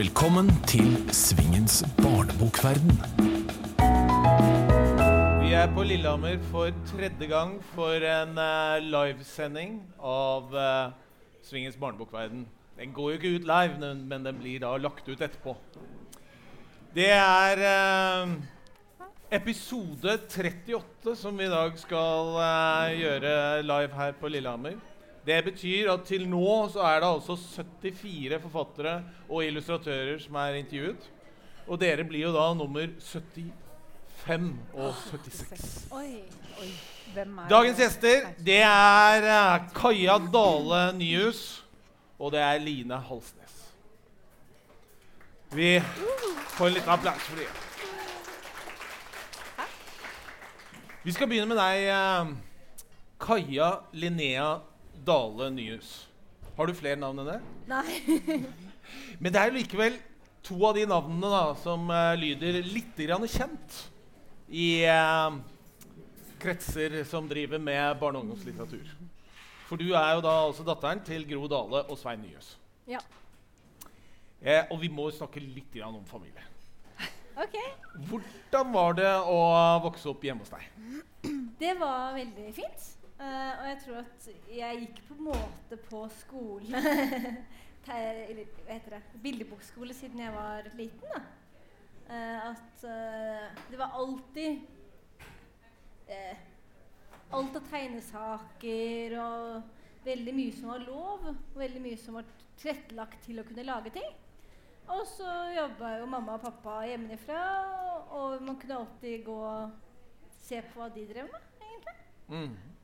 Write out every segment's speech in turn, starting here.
Velkommen til Svingens barnebokverden. Vi er på Lillehammer for tredje gang for en uh, livesending av uh, Svingens barnebokverden. Den går jo ikke ut live, men- den blir da lagt ut etterpå. Det er uh, episode 38 som vi i dag skal gjøre live her på Lillehammer. Det betyr at til nå så er det altså 74 forfattere og illustratører som er intervjuet. Og dere blir jo da nummer 75 og 76. Oi, oi. Dagens gjester det er eh, Kaja Dale Nyhus, og det er Line Halsnes. Vi får en liten applaus for dem. Vi skal begynne med deg, eh, Kaja Linnea Dale Nyhus. Har du flere navn enn det? Nei. Men det er likevel to av de navnene da, som uh, lyder litt kjent i uh, kretser som driver med barne- og ungdomslitteratur. For du er jo da altså datteren til Gro Dale og Svein Nyhus. Ja. Eh, og vi må snakke litt om familie. OK. Hvordan var det å vokse opp hjemme hos deg? Det var veldig fint. Eh, og jeg tror at jeg gikk på en måte på skole eller? Bildebokskole siden jeg var liten. da. Uh, at uh, det var alltid Alt av tegnesaker og veldig mye som var lov. Og veldig mye som var tilrettelagt til å kunne lage ting. Og så jobba jo mamma og pappa hjemmefra, og man kunne alltid gå og se på hva de drev med, egentlig. Mm.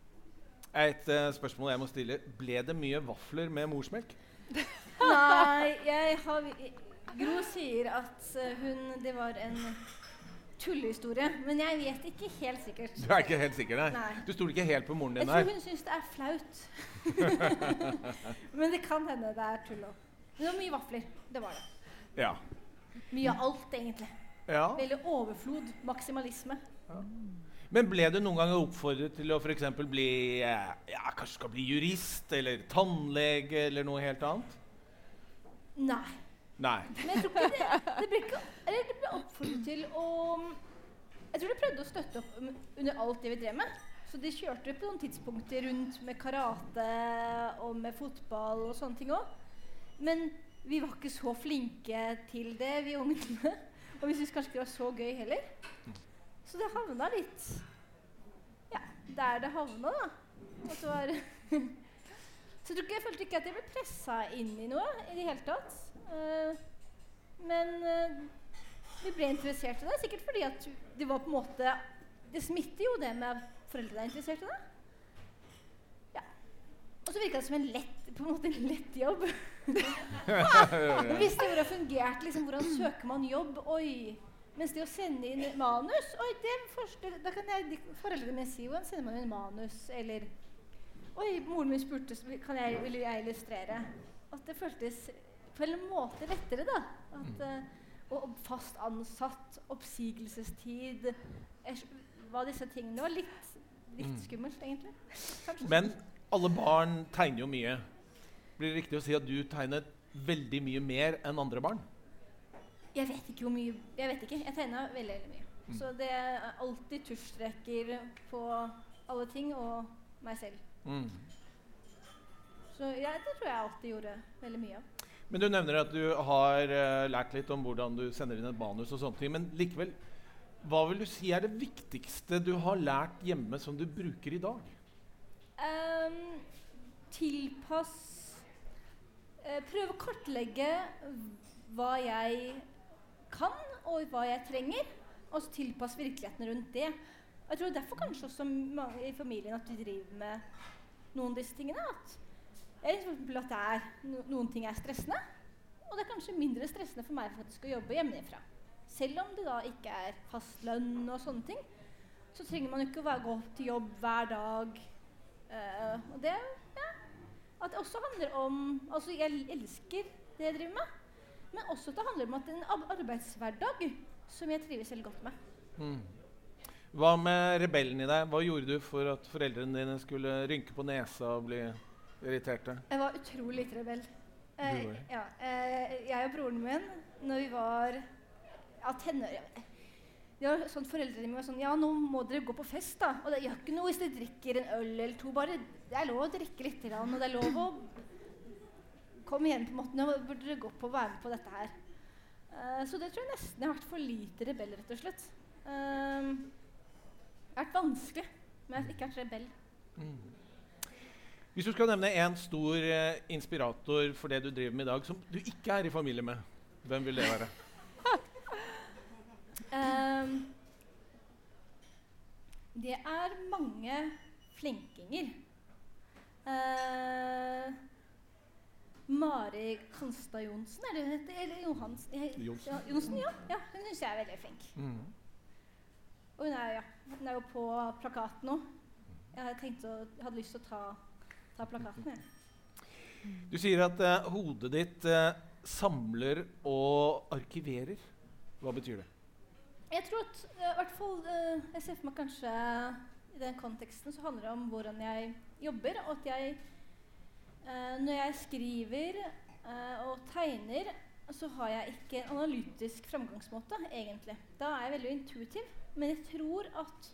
Et uh, spørsmål jeg må stille. Ble det mye vafler med morsmelk? Nei, jeg har Gro sier at eh, hun Det var en tullehistorie, men jeg vet ikke helt sikkert. Du er ikke helt sikker, nei? Nei. Du stoler ikke helt på moren din? Jeg tror hun syns det er flaut. men det kan hende det er tull òg. Det var mye vafler. Det var det. Ja. Mye av alt, egentlig. ja. Veldig overflod. Maksimalisme. Men ble du noen ganger oppfordret til å f.eks. bli eh, ja, kanskje skal bli jurist eller tannlege eller noe helt annet? Nei. Nei. Men jeg tror ikke det Det ble, ikke, eller det ble oppfordret til å Jeg tror de prøvde å støtte opp under alt det vi drev med. Så de kjørte på noen tidspunkter rundt med karate og med fotball og sånne ting òg. Men vi var ikke så flinke til det, vi ungene. Og vi syntes kanskje ikke det var så gøy heller. Så det havna litt Ja, der det havna, da. At det var Så jeg, jeg følte ikke at jeg ble pressa inn i noe i det hele tatt. Uh, men uh, vi ble interessert i det, sikkert fordi at det var på en måte Det smitter jo det med at foreldrene er interessert i det. Ja. Og så virka det som en lett, på en måte en lett jobb. Hvis visste hvordan det fungerte. Liksom, hvordan søker man jobb? Oi. Mens det å sende inn manus Oi, det første, da kan jeg, foreldrene mine sier hvordan sender man inn manus? Eller Oi, moren min spurte kan jeg, vil jeg illustrere. At det føltes på en måte lettere, da. At, eh, og fast ansatt, oppsigelsestid Hva disse tingene var litt, litt Mm. skummelt, egentlig. Kanskje. Men alle barn tegner jo mye. Blir det riktig å si at du tegnet veldig mye mer enn andre barn? Jeg vet ikke hvor mye Jeg vet ikke. Jeg tegna veldig, veldig mye. Mm. Så det er alltid tusjstreker på alle ting, og meg selv. Mm. Så ja, det tror jeg alltid gjorde veldig mye av. Men du nevner at du har uh, lært litt om hvordan du sender inn et manus og sånne ting. Men likevel, hva vil du si er det viktigste du har lært hjemme som du bruker i dag? Um, tilpass uh, Prøve å kartlegge hva jeg kan, og hva jeg trenger. Og så tilpasse virkeligheten rundt det. Og jeg tror derfor kanskje også mange i familien at vi driver med noen av disse tingene. At, eller for at er, noen ting er stressende. Og det er kanskje mindre stressende for meg faktisk å jobbe hjemmefra. Selv om det da ikke er fast lønn og sånne ting, så trenger man jo ikke å gå til jobb hver dag. Uh, og det ja, At det også handler om Altså, jeg elsker det jeg driver med, men også at det handler om at det er en arbeidshverdag som jeg trives veldig godt med. Mm. Hva med rebellen i deg? Hva gjorde du for at foreldrene dine skulle rynke på nesa og bli irriterte? Jeg var utrolig litt rebell. Eh, ja, eh, jeg og broren min, når vi var ja, tenåringer det var sånn Foreldrene mine var sånn Ja, nå må dere gå på fest, da. Og det gjør ikke noe hvis dere drikker en øl eller to. Bare, det er lov å drikke litt, og det er lov å komme igjen på en måte. Nå burde dere gå på og være med på dette her. Uh, så det tror jeg nesten jeg har vært for lite rebell, rett og slett. Uh, det har vært vanskelig, men jeg har ikke vært rebell. Hvis du skal nevne en stor eh, inspirator for det du driver med i dag, som du ikke er i familie med, hvem vil det være? Um, det er mange flinkinger. Eh, Mari Kanstad Johnsen, er det hun heter? Eller Johansen? Ja, Johnsen, ja. ja hun syns jeg er veldig flink. Mm. Og hun er, ja, hun er jo på plakaten nå. Jeg å, hadde lyst til å ta, ta plakaten. Jeg. Du sier at eh, hodet ditt eh, samler og arkiverer. Hva betyr det? Jeg tror at uh, hvert fall uh, Jeg ser for meg kanskje i den konteksten så handler det om hvordan jeg jobber. Og at jeg eh, Når jeg skriver eh, og tegner, så har jeg ikke en analytisk framgangsmåte, egentlig. Da er jeg veldig intuitiv. Men jeg tror at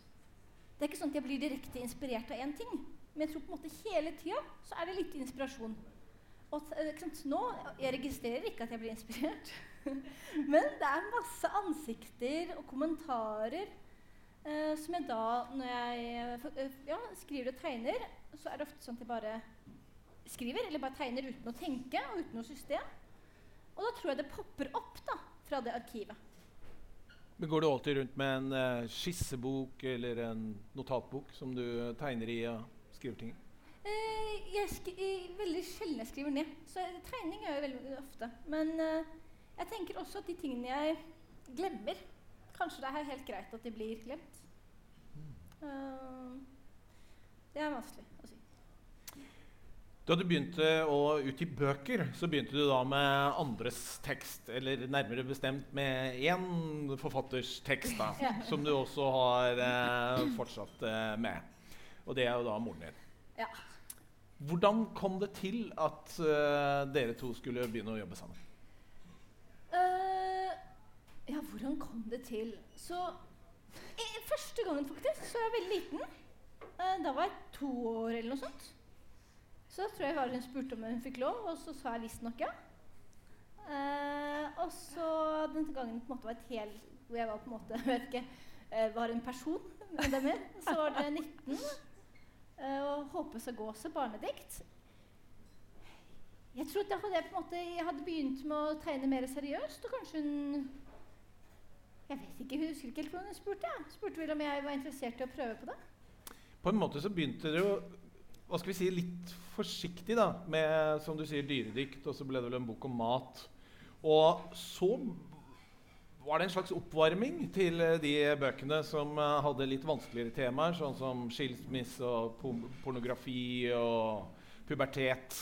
Det er ikke sånn at jeg blir direkte inspirert av én ting. Men jeg tror på en måte hele tida så er det litt inspirasjon. Og eh, nå, Jeg registrerer ikke at jeg blir inspirert. Men det er masse ansikter og kommentarer eh, som jeg da, når jeg ja, skriver og tegner, så er det ofte sånn at jeg bare skriver, eller bare tegner uten å tenke og uten noe system. Og da tror jeg det popper opp da, fra det arkivet. Men Går du alltid rundt med en eh, skissebok eller en notatbok som du tegner i og skriver ting i? Eh, jeg sk i- veldig sjelden jeg skriver ned. Så tegning gjør jeg veldig ofte. Men eh, jeg tenker også at de tingene jeg glemmer Kanskje det er helt greit at de blir glemt. Eh, det er vanskelig å si. Da du begynte å utgi bøker, så begynte du da med andres tekst. Eller nærmere bestemt med én forfatters tekst, da, Ja. som du også har eh, fortsatt eh, med. Og det er jo da moren din. Ja. Hvordan kom det til at eh, dere to skulle begynne å jobbe sammen? Uh, ja, hvordan kom det til? Så i, Første gangen, faktisk, så var jeg veldig liten. Uh, da var jeg to år eller noe sånt. Så tror jeg hun spurte om hun fikk lov, og så sa jeg visstnok ja. Eh, og så den gangen på en måte var et hel hvor jeg var på en måte jeg vet ikke, eh, var en person med dem så var det 19. eh, og Håpes å gå også barnedikt. Jeg tror at hadde jeg på en måte Jeg hadde begynt med å tegne mer seriøst, og kanskje hun Jeg vet ikke, jeg husker ikke helt hvordan hun spurte. Ja. spurte vel om jeg var interessert i å prøve på det. På en måte så begynte det jo hva skal vi si, litt forsiktig da, med som du sier, dyredikt, og så ble det vel en bok om mat. Og så var det en slags oppvarming til eh, de bøkene som eh, hadde litt vanskeligere temaer, sånn som skilsmisse og pornografi og pubertet.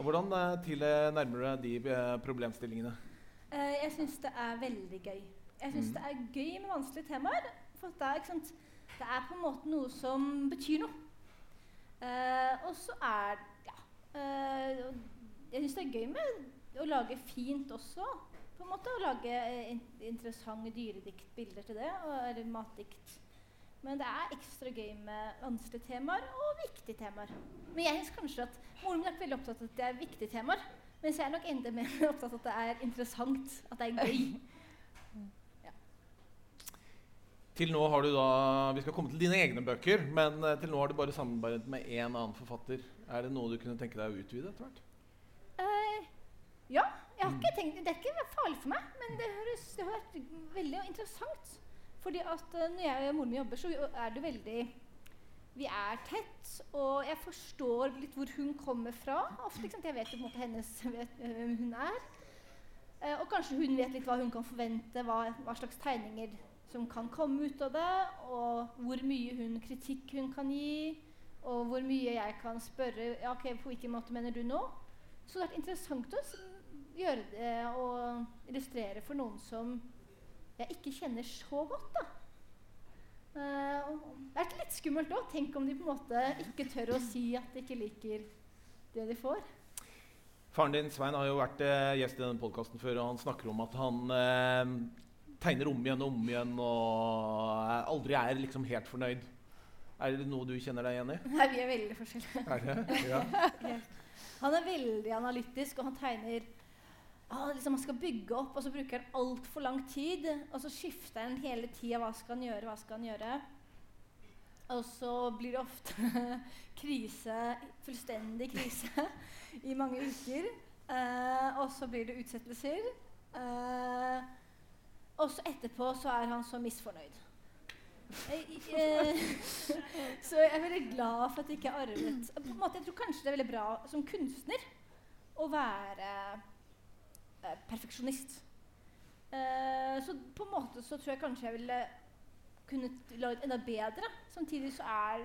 Hvordan tilnærmer nærmer du deg de eh, problemstillingene? Eh, jeg syns det er veldig gøy. Jeg syns Mm. det er gøy med vanskelige temaer. For det er, ikke sant, det er på en måte noe som betyr noe. Eh, og så er ja, eh, Jeg syns det er gøy med å lage fint også. På en måte Å lage eh, in interessante dyrediktbilder til det, og, eller matdikt. Men det er ekstra gøy med vanskelige temaer og viktige temaer. Men jeg synes kanskje at moren min er ikke veldig opptatt av at det er viktige temaer. Mens jeg er nok enda mer opptatt av at det er interessant, at det er gøy. Til nå har du da, Vi skal komme til dine egne bøker, men eh, til nå har du bare samarbeidet med én annen forfatter. Er det noe du kunne tenke deg å utvide etter hvert? Uh, ja, jeg har ikke tenkt, det er ikke farlig for meg, men det, høres, det har vært veldig interessant. Fordi at eh, når jeg og moren min jobber, så er det veldig Vi er tett, og jeg forstår litt hvor hun kommer fra. Ofte, ikke sant? Jeg vet på en måte hennes vet, hvem hun er. Uh, og kanskje hun vet litt hva hun kan forvente, hva, hva slags tegninger som kan komme ut av det, og hvor mye hun, kritikk hun kan gi, og hvor mye jeg kan spørre ja, ok, på hvilken måte mener du nå? Så det har vært interessant å gjøre det og illustrere for noen som jeg ikke kjenner så godt. da. Uh, det er litt skummelt òg. Tenk om de på en måte ikke tør å si at de ikke liker det de får. Faren din Svein, har jo vært uh, gjest i denne podkasten før, og han snakker om at han eh, tegner om igjen og om igjen og aldri er liksom helt fornøyd. Er det noe du kjenner deg igjen i? Nei, vi er veldig forskjellige. Er det? Ja. Han er veldig analytisk, og han tegner ah, liksom Han skal bygge opp, og så bruker han altfor lang tid. Og så skifter han hele tida hva skal han gjøre, hva skal han gjøre. Og så blir det ofte krise, fullstendig krise, i mange uker. Eh, og så blir det utsettelser. Eh, og så etterpå så er han så misfornøyd. Eh, eh, så jeg er veldig glad for at jeg ikke arvet på en måte, Jeg tror kanskje det er veldig bra som kunstner å være eh, perfeksjonist. Eh, så på en måte så tror jeg kanskje jeg ville kunnet lagd enda bedre. Samtidig så er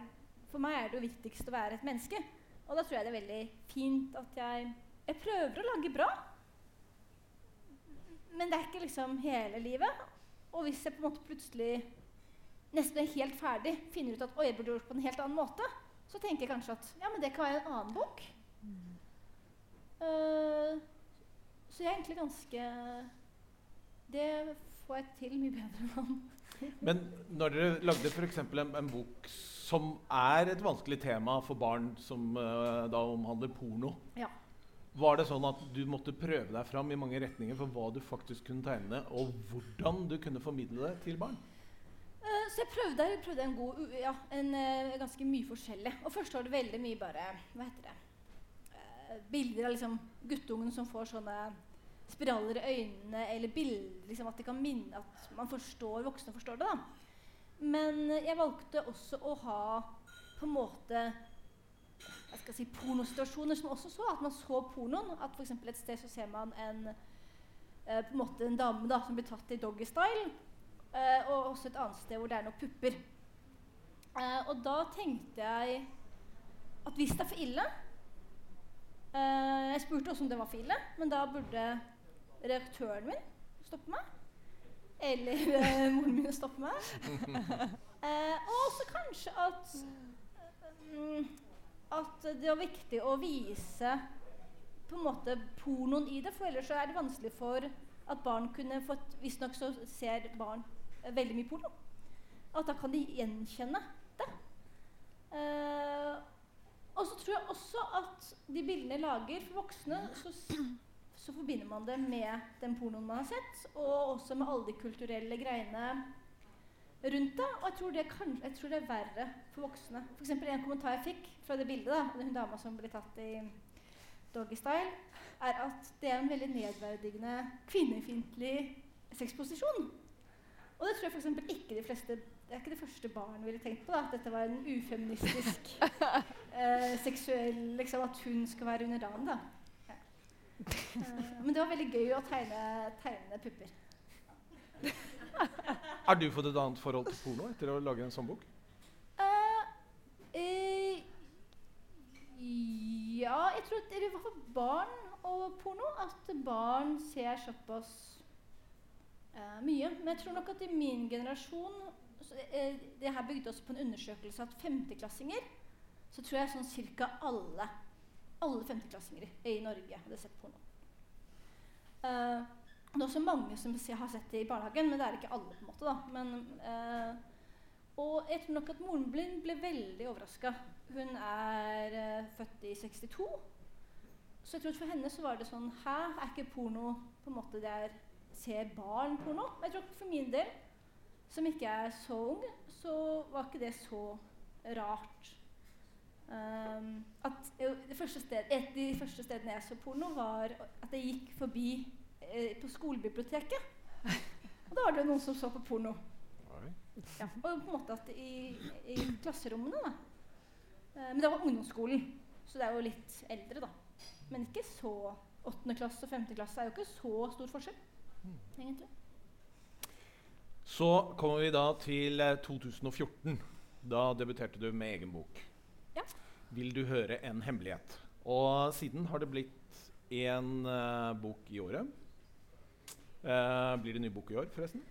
for meg er det jo viktigst å være et menneske. Og da tror jeg det er veldig fint at jeg Jeg prøver å lage bra. Men det er ikke liksom hele livet. Og hvis jeg på en måte plutselig nesten er helt ferdig, finner ut at oi, jeg burde gjort på en helt annen måte, så tenker jeg kanskje at ja, men det kan være en annen bok. Eh, så jeg er egentlig ganske Det får jeg til mye bedre enn han. Men når dere lagde f.eks. En, en bok som er et vanskelig tema for barn, som uh, da omhandler porno, Ja. Var det sånn at du måtte prøve deg fram i mange retninger for hva du faktisk kunne tegne, og hvordan du kunne formidle det til barn? Eh, så jeg prøvde, jeg prøvde en god, ja, en, eh, ganske mye forskjellig. Og først var det veldig mye bare Hva heter det? Eh, bilder av liksom guttungen som får sånne spiraler i øynene, eller bilder liksom at det kan minne At man forstår, voksne forstår det. da. Men jeg valgte også å ha på en måte hva skal jeg si, pornosituasjoner som også så at man så pornoen. At f.eks. et sted så ser man en, eh, på en måte en dame da, som blir tatt i doggystyle. Eh, og også et annet sted hvor det er noen pupper. Eh, og da tenkte jeg at hvis det er for ille eh, Jeg spurte også om det var for ille, men da burde redaktøren min stoppe meg. Eller eh, moren min stoppe meg. Eh, og også kanskje at mm, At det var viktig å vise på en måte pornoen i det, for ellers er det vanskelig for at barn kunne fått Visstnok så ser barn eh, veldig mye porno. At da kan de gjenkjenne det. Eh, og så tror jeg også at de bildene lager for voksne, så, så forbinder man det med den pornoen man har sett, og også med alle de kulturelle greiene rundt det. Og jeg tror det, kan, jeg tror det er verre for voksne. For eksempel en kommentar jeg fikk fra det bildet, da, hun dama som ble tatt i doggystyle, er at det er en veldig nedverdigende, kvinnefiendtlig sexposisjon. Og det tror jeg for eksempel ikke de fleste Det er ikke det første barn ville tenkt på. da, At dette var en ufeministisk eh, seksuell liksom, At hun skal være under dagen. da. Ja. Eh, men det var veldig gøy å tegne, tegne pupper. Har du fått et annet forhold til porno etter å lage en sånn bok? Eh, uh, ja, jeg tror at det er i hvert fall barn og porno. At barn ser såpass uh, mye. Men jeg tror nok at i min generasjon eh, Det her bygde også på en undersøkelse at femteklassinger Så tror jeg sånn cirka alle alle femteklassinger i Norge hadde sett porno. Eh, det er også mange som har sett det i barnehagen, men det er ikke alle. på en måte da. Men, eh, og jeg tror nok at moren min ble veldig overraska. Hun er eh, født i 62. Så jeg tror at for henne så var det sånn Hæ, er ikke porno på en måte det er Ser barn porno? Jeg tror for min del, som ikke er så ung, så var ikke det så rart. Um, at jo, det første sted, Et av de første stedene jeg så porno, var at jeg gikk forbi eh, på skolebiblioteket. Og da var det noen som så på porno. Ja, og på en måte at i, i klasserommene, da. Eh, men det var ungdomsskolen, så det er jo litt eldre, da. Men ikke så Åttende klasse og femte klasse er jo ikke så stor forskjell, egentlig. Så kommer vi da til eh, 2014. Da debuterte du med egen bok. Ja. Vil du høre en hemmelighet? Og siden har det blitt én uh, bok i året. Eh, blir det ny bok i år, forresten?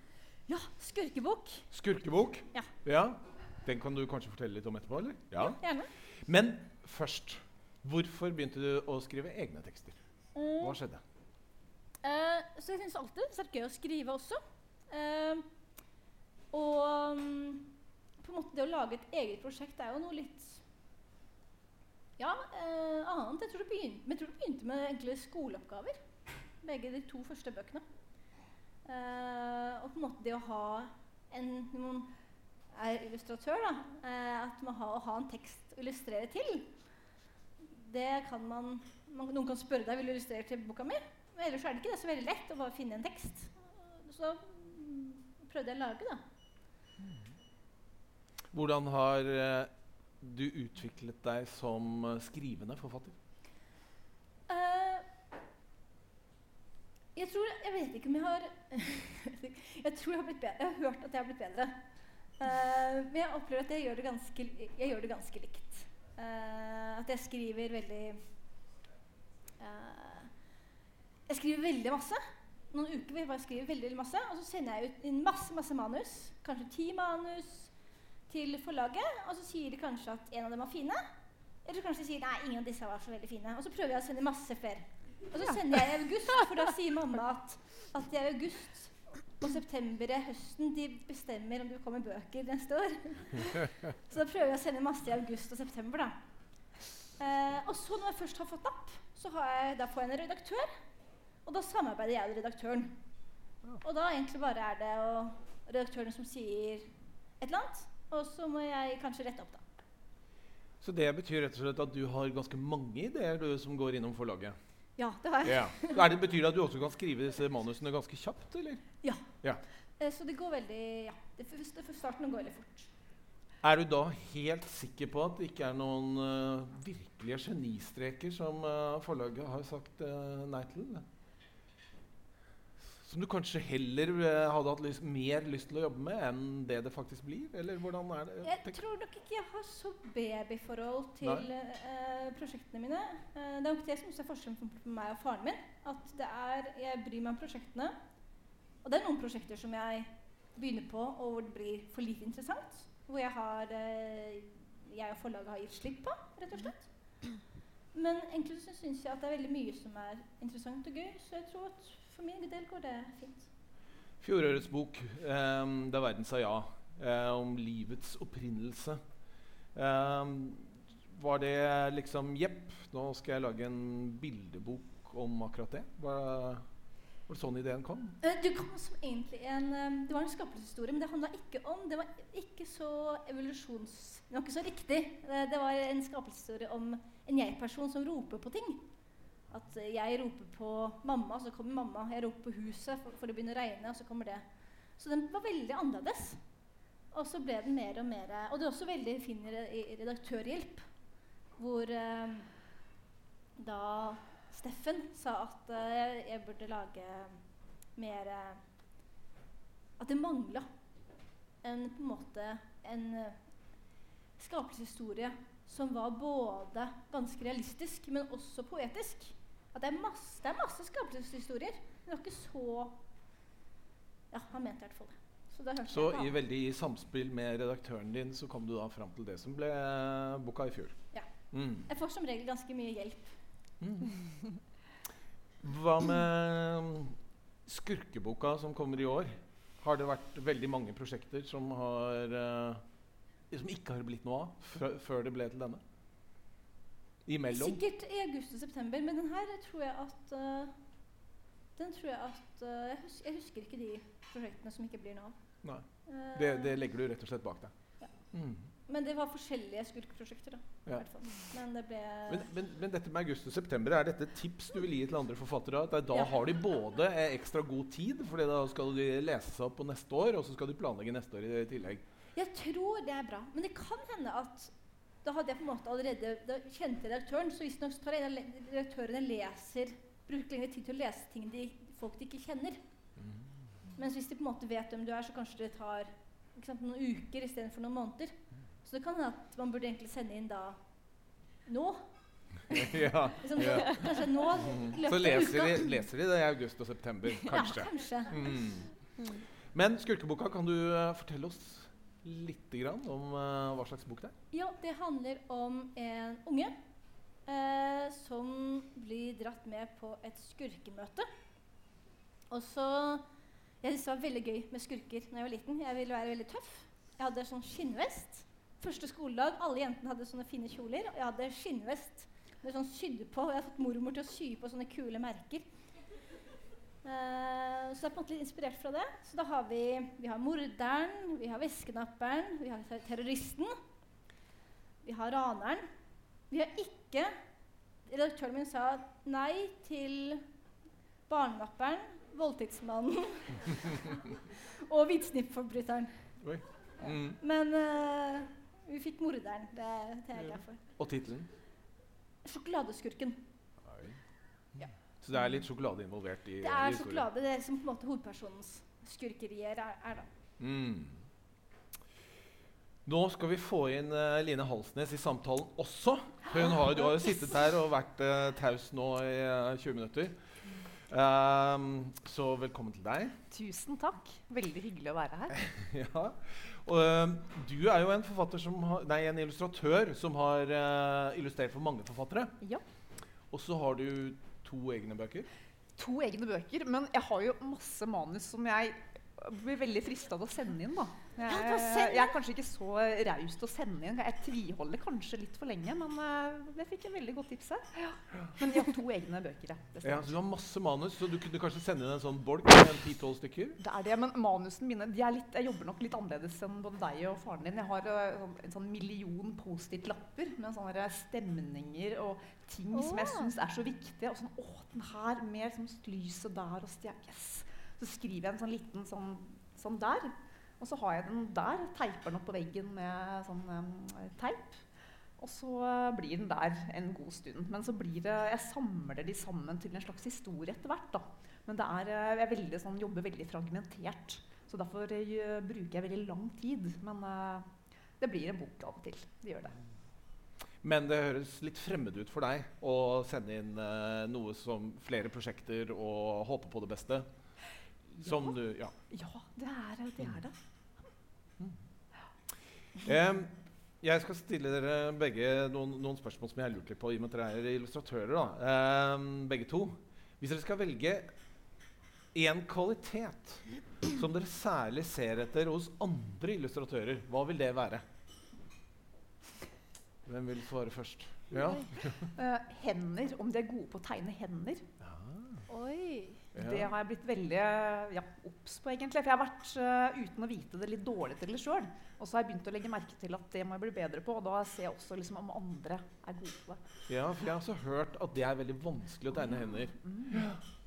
Ja, skurkebok. Skurkebok? Ja. Den kan du kanskje fortelle litt om etterpå? eller? Ja, Gjerne. Men først Hvorfor begynte du å skrive egne tekster? Hva skjedde? eh, så jeg syns alltid det er gøy å skrive også. Eh, og mm, på en måte det å lage et eget prosjekt er jo noe litt ja, eh, annet. Jeg tror, det begynte, jeg tror det begynte med enkle skoleoppgaver. Begge de to første bøkene. Eh, og på en måte det å ha en Når man er illustratør, da, eh, at man har, å ha en tekst å illustrere til, det kan man, man Noen kan spørre deg vil du illustrere til boka mi, men ellers er det ikke det så veldig lett å bare finne en tekst. Så prøvde jeg å lage, da. Hvordan har eh, du utviklet deg som skrivende forfatter? Eh, jeg tror Jeg vet ikke om jeg har Jeg tror jeg har blitt bedre. Jeg har hørt at jeg har blitt bedre. Uh, men jeg opplever at jeg gjør det ganske, gjør det ganske likt. Uh, at jeg skriver veldig uh, Jeg skriver veldig masse. Noen uker vil jeg bare skrive veldig masse, og så sender jeg ut inn masse masse manus. Kanskje ti manus til forlaget, og så sier de kanskje at en av dem var fine. Eller kanskje de sier nei, ingen av disse var så veldig fine. Og så prøver jeg å sende masse flere. Og så sender jeg i august, for da sier mamma at, at i august og september er høsten de bestemmer om det kommer bøker neste år. så da prøver jeg å sende masse i august og september, da. Eh, og så når jeg først har fått napp, så har jeg, da får jeg en redaktør. Og da samarbeider jeg med redaktøren. Og da egentlig bare er det og redaktøren som sier et eller annet, og så må jeg kanskje rette opp, da. Så det betyr rett og slett at du har ganske mange ideer du, som går innom forlaget? Ja, det har jeg. Ja. Er det, betyr det at du også kan skrive disse manusene ganske kjapt, eller? Ja. Ja. Eh, så det går veldig Ja. Det, første, det, starten går veldig fort. Er du da helt sikker på at det ikke er noen uh, virkelige genistreker som uh, forlaget har sagt uh, nei til? Som du kanskje heller eh, hadde hatt lyst, mer lyst til å jobbe med enn det det faktisk blir? Eller hvordan er det? Jeg tror nok ikke jeg har så babyforhold til uh, prosjektene mine. Uh, det er nok det som er forskjellen på, på meg og faren min. At det er, jeg bryr meg om prosjektene. Og det er noen prosjekter som jeg begynner på, og hvor det blir for lite interessant. Hvor jeg, har, uh, jeg og forlaget har gitt slipp på, rett og slett. Men egentlig så syns jeg at det er veldig mye som er interessant og gøy. Så jeg tror at for min del går det fint. Fjorårets bok, eh, 'Da verden sa ja', eh, om livets opprinnelse. Eh, var det liksom Jepp, nå skal jeg lage en bildebok om akkurat det? Var, var det sånn ideen kom? Eh, Det kom som egentlig en eh, Det var en skapelseshistorie, men det handla ikke om Det var ikke så evolusjons... Det var ikke så riktig. Det, det var en skapelseshistorie om en jeg-person som roper på ting. At jeg roper på mamma, så kommer mamma. Jeg roper på huset, for, for det begynner å regne, og så kommer det. Så den var veldig annerledes. Og så ble den mer og mer Og det er også veldig fin redaktørhjelp, hvor eh, da Steffen sa at eh, jeg burde lage mer eh, At det mangla en på en måte en eh, skapelseshistorie som var både ganske realistisk, men også poetisk. At det er masse, det er masse skapelseshistorier. Men det var ikke så Ja, han mente i hvert fall det. Så Så i veldig i samspill med redaktøren din så kom du da fram til det som ble boka i fjor. Ja. Mm. Jeg får som regel ganske mye hjelp. Hva med skurkeboka som kommer i år? Har det vært veldig mange prosjekter som, har, eh, som ikke har blitt noe av før det ble til denne? Imellom? Sikkert i august og september, men den her tror jeg at uh, Den tror jeg at uh, jeg, husker, jeg husker ikke de prosjektene som ikke blir noe av. Nei. Eh, Det, det legger du rett og slett bak deg? Ja. Mm. Men det var forskjellige skurkeprosjekter, da. Ja. Men det ble Men, men, men dette med august og september, er dette et tips du vil gi til andre forfattere? At da Ja. har de både ekstra god tid, for da skal de lese seg opp på neste år, og så skal de planlegge neste år i tillegg. Jeg tror det er bra. Men det kan hende at da hadde jeg på en måte allerede da kjente redaktøren, så visstnok redaktørene leser bruker lengre tid til å lese ting de, folk de ikke kjenner. Mens hvis de på en måte vet hvem du er, så kanskje det tar sant, noen uker istedenfor noen måneder. Så det kan hende at man burde egentlig sende inn da nå. ja. Liksom, Ja. Kanskje nå. i Så leser de, leser de det i august og september, kanskje. Ja, kanskje. Mm. Men Skurkeboka, kan du eh, fortelle oss litt om eh, hva slags bok det er? Ja, det handler om en unge eh, som blir dratt med på et skurkemøte. Og så Jeg syntes det var veldig gøy med skurker da jeg var liten. Jeg ville være veldig tøff. Jeg hadde sånn skinnvest. Første skoledag, alle jentene hadde sånne fine kjoler. Og jeg hadde skinnvest med sånn sydd på. Og jeg hadde fått mormor til å sy på sånne kule merker. Eh, så det er på en måte litt inspirert fra det. Så da har vi, vi har morderen, vi har veskenapperen, vi har terroristen. Vi har raneren. Vi har ikke Redaktøren min sa nei til barnenapperen, voldtektsmannen og hvitsnippforbryteren. Mm. Men uh, vi fikk morderen. Det, det er jeg glad for. Og tittelen? Sjokoladeskurken. Så det er litt sjokolade involvert i Det er i sjokolade. Det er som på en måte hovedpersonens skurkerier er, er da. Mm. Nå skal vi få inn uh, Line Halsnes i samtalen også. For hun har, du har jo sittet her og vært uh, taus nå i uh, 20 minutter. Um, så velkommen til deg. Tusen takk. Veldig hyggelig å være her. ja. Og, um, du er jo en, som har, nei, en illustratør som har uh, illustrert for mange forfattere. Ja. Og så har du to egne bøker. To egne bøker, men jeg har jo masse manus som jeg blir veldig frista til å sende inn. da. Jeg, Ja, jeg er kanskje ikke så raus til å sende inn. Jeg tviholder kanskje litt for lenge, men eh, jeg fikk en veldig godt tips her. Men jeg har to egne bøker. Ja. Ja, så du har masse manus, så du kunne kanskje sende inn en sånn bolk med en ti-tolv stykker? det er det, men manusene mine de er litt, Jeg jobber nok litt annerledes enn både deg og faren din. Jeg har eh, sånn, en sånn million Post-It-lapper med sånne stemninger og ting som jeg syns er så viktige. Og sånn, å, den her med sånn lyset der og stjer... Yes. Så skriver jeg en sånn liten sånn, sånn der. Og så har jeg den der, teiper den opp på veggen med sånn um, teip. Og så eh, blir den der en god stund. Men så blir det, jeg samler de sammen til en slags historie etter hvert. da. Men det er, eh, jeg veldig, sånn, jobber veldig fragmentert. Så derfor jeg, bruker jeg veldig lang tid. Men uh, det blir en bok av og til. Det gjør det. Men det høres litt fremmed ut for deg å sende inn uh, noe som flere prosjekter og håpe på det beste. Som Ja. du Ja. Ja, det er det. Er det. Em, jeg skal stille dere begge noen, noen spørsmål som jeg har lurt litt på, i og med at dere er illustratører. da. Em, begge to. Hvis dere skal velge én kvalitet som dere særlig ser etter hos andre illustratører, hva vil det være? Hvem vil svare først? Ja. Eh, hender. Om de er gode på å tegne hender. Oi. Det har jeg blitt veldig ja, obs på, egentlig. For jeg har vært, uh, uten å vite det, litt dårlig til det sjøl. Og så har jeg begynt å legge merke til at det må jeg bli bedre på. Og da ser jeg også liksom, om andre er gode på det. Ja, for jeg har også hørt at det er veldig vanskelig å tegne hender.